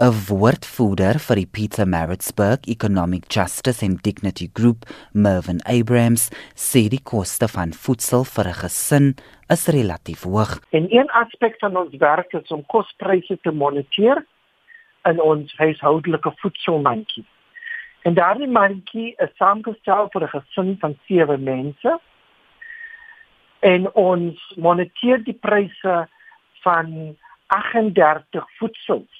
'n woordvoerder vir die Peter Maritzburg Economic Justice and Dignity Group, Mervyn Abrams, sê die koste van voedsel vir 'n gesin is relatief hoog. En een aspek van ons werk is om kospryse te moniteer in ons huishoudelike voedselmandjie. En daardie mandjie is saamgestel vir 'n gesin van 7 mense. En ons moniteer die pryse van 38 voedsels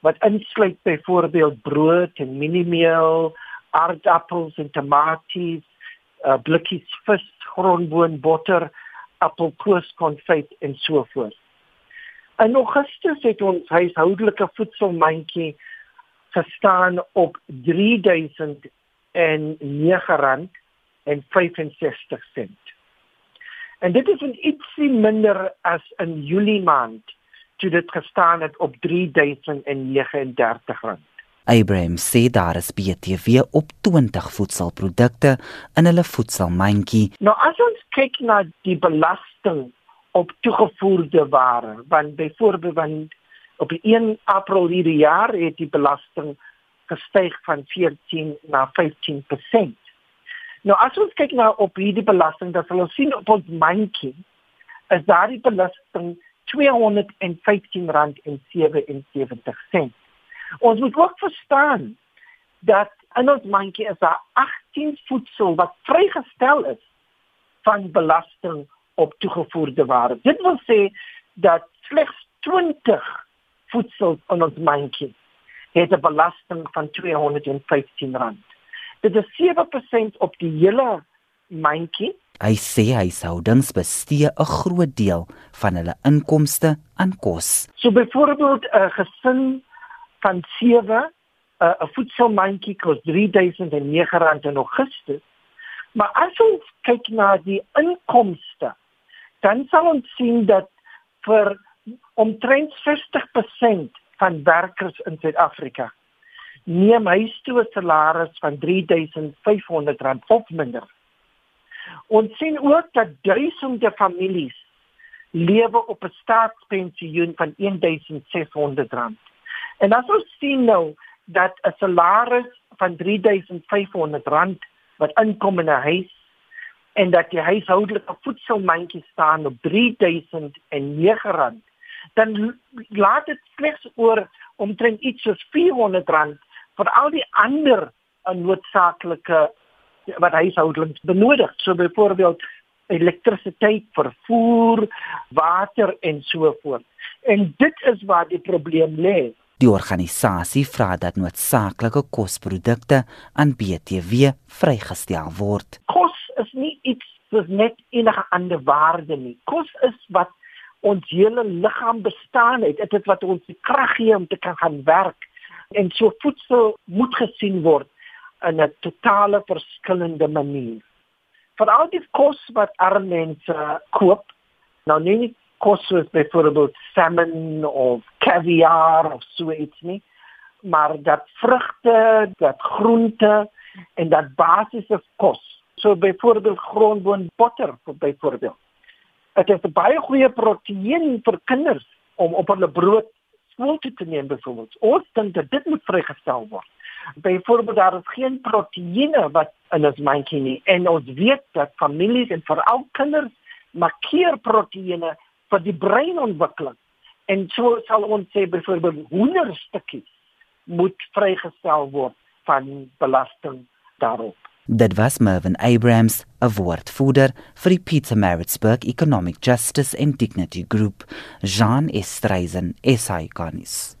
wat insluit byvoorbeeld brood en mieliemeel, aardappels en tomaties, uh, blikkies vis, grondboon, botter, appelkoos, konfyt en so voort. In Augustus het ons huishoudelike voedselmandjie gestaan op R3009 en 65 sent. En dit is 'n ietsie minder as in Julie maand toe dit gestaan het op R3039. Abraham sê daar is BTW op 20 voedselprodukte in hulle voedselmandjie. Nou as ons kyk na die belasting op toegevoerde ware, want byvoorbeeld van op 1 April hierdie jaar het die belasting gestyg van 14 na 15%. Nou as ons kyk na op hierdie belasting, dan sal ons sien op ons mandjie is daardie belasting R215.77. Ons moet ook verstaan dat in ons mandjie is daar 18 voedsel wat vrygestel is van belasting op toegevoerde ware. Dit wil sê dat slegs 20 voedsel in ons mandjie het 'n belasting van R215. Dit is 7% op die hele mandjie Hy sê huishoudings bestee 'n groot deel van hulle inkomste aan kos. So byvoorbeeld 'n gesin van 7 'n uh, voedselmandjie kos R3009 in Augustus. Maar as ons kyk na die inkomste, dan sal ons sien dat vir omtrent 60% van werkers in Suid-Afrika neem toe 'n salaris van R3500 of minder. Ons sien ook dat duisende families lewe op 'n staatspensioen van R1600. En as ons sien nou dat 'n salaris van R3500 wat inkom in 'n huis en dat die huishoudelike voedselmandjie staan op R3009, dan laat dit slegs oor omtrent iets soos R400 vir al die ander noodsaaklike wat huishoudings benodig. So byvoorbeeld elektrisiteit, vervoer, water en so voort. En dit is waar die probleem lê. Die organisasie vra dat noodsaaklike kosprodukte aan BTW vrygestel word. Kos is nie iets soos net enige ander waarde nie. Kos is wat ons hele liggaam bestaan het. Dit is wat ons die krag gee om te kan gaan werk. En so voedsel moet gesien word in 'n totale verskillende manier. Vir al die kos wat arme mense koop, nou nie kos soos byvoorbeeld salmon of caviar of so iets nie, maar dat vrugte, dat groente en dat basiese kos. So byvoorbeeld grondboon botter byvoorbeeld. Dit is 'n baie goeie proteïen vir kinders om op hulle brood skool toe te neem byvoorbeeld. Ons dink dat dit moet vrygestel word byvoorbeeld daar is geen proteïene wat in ons mandjie nie. En ons weet dat families en veral kinders markeer proteïene vir die breinontwikkeling. En so sal ons sê byvoorbeeld hoenderstukkies moet vrygestel word van belasting daarop. Dit was Mervyn Abrams, 'n woordvoerder vir die Peter Maritzburg Economic Justice and Dignity Group, Jean Estreisen, SI Garnis.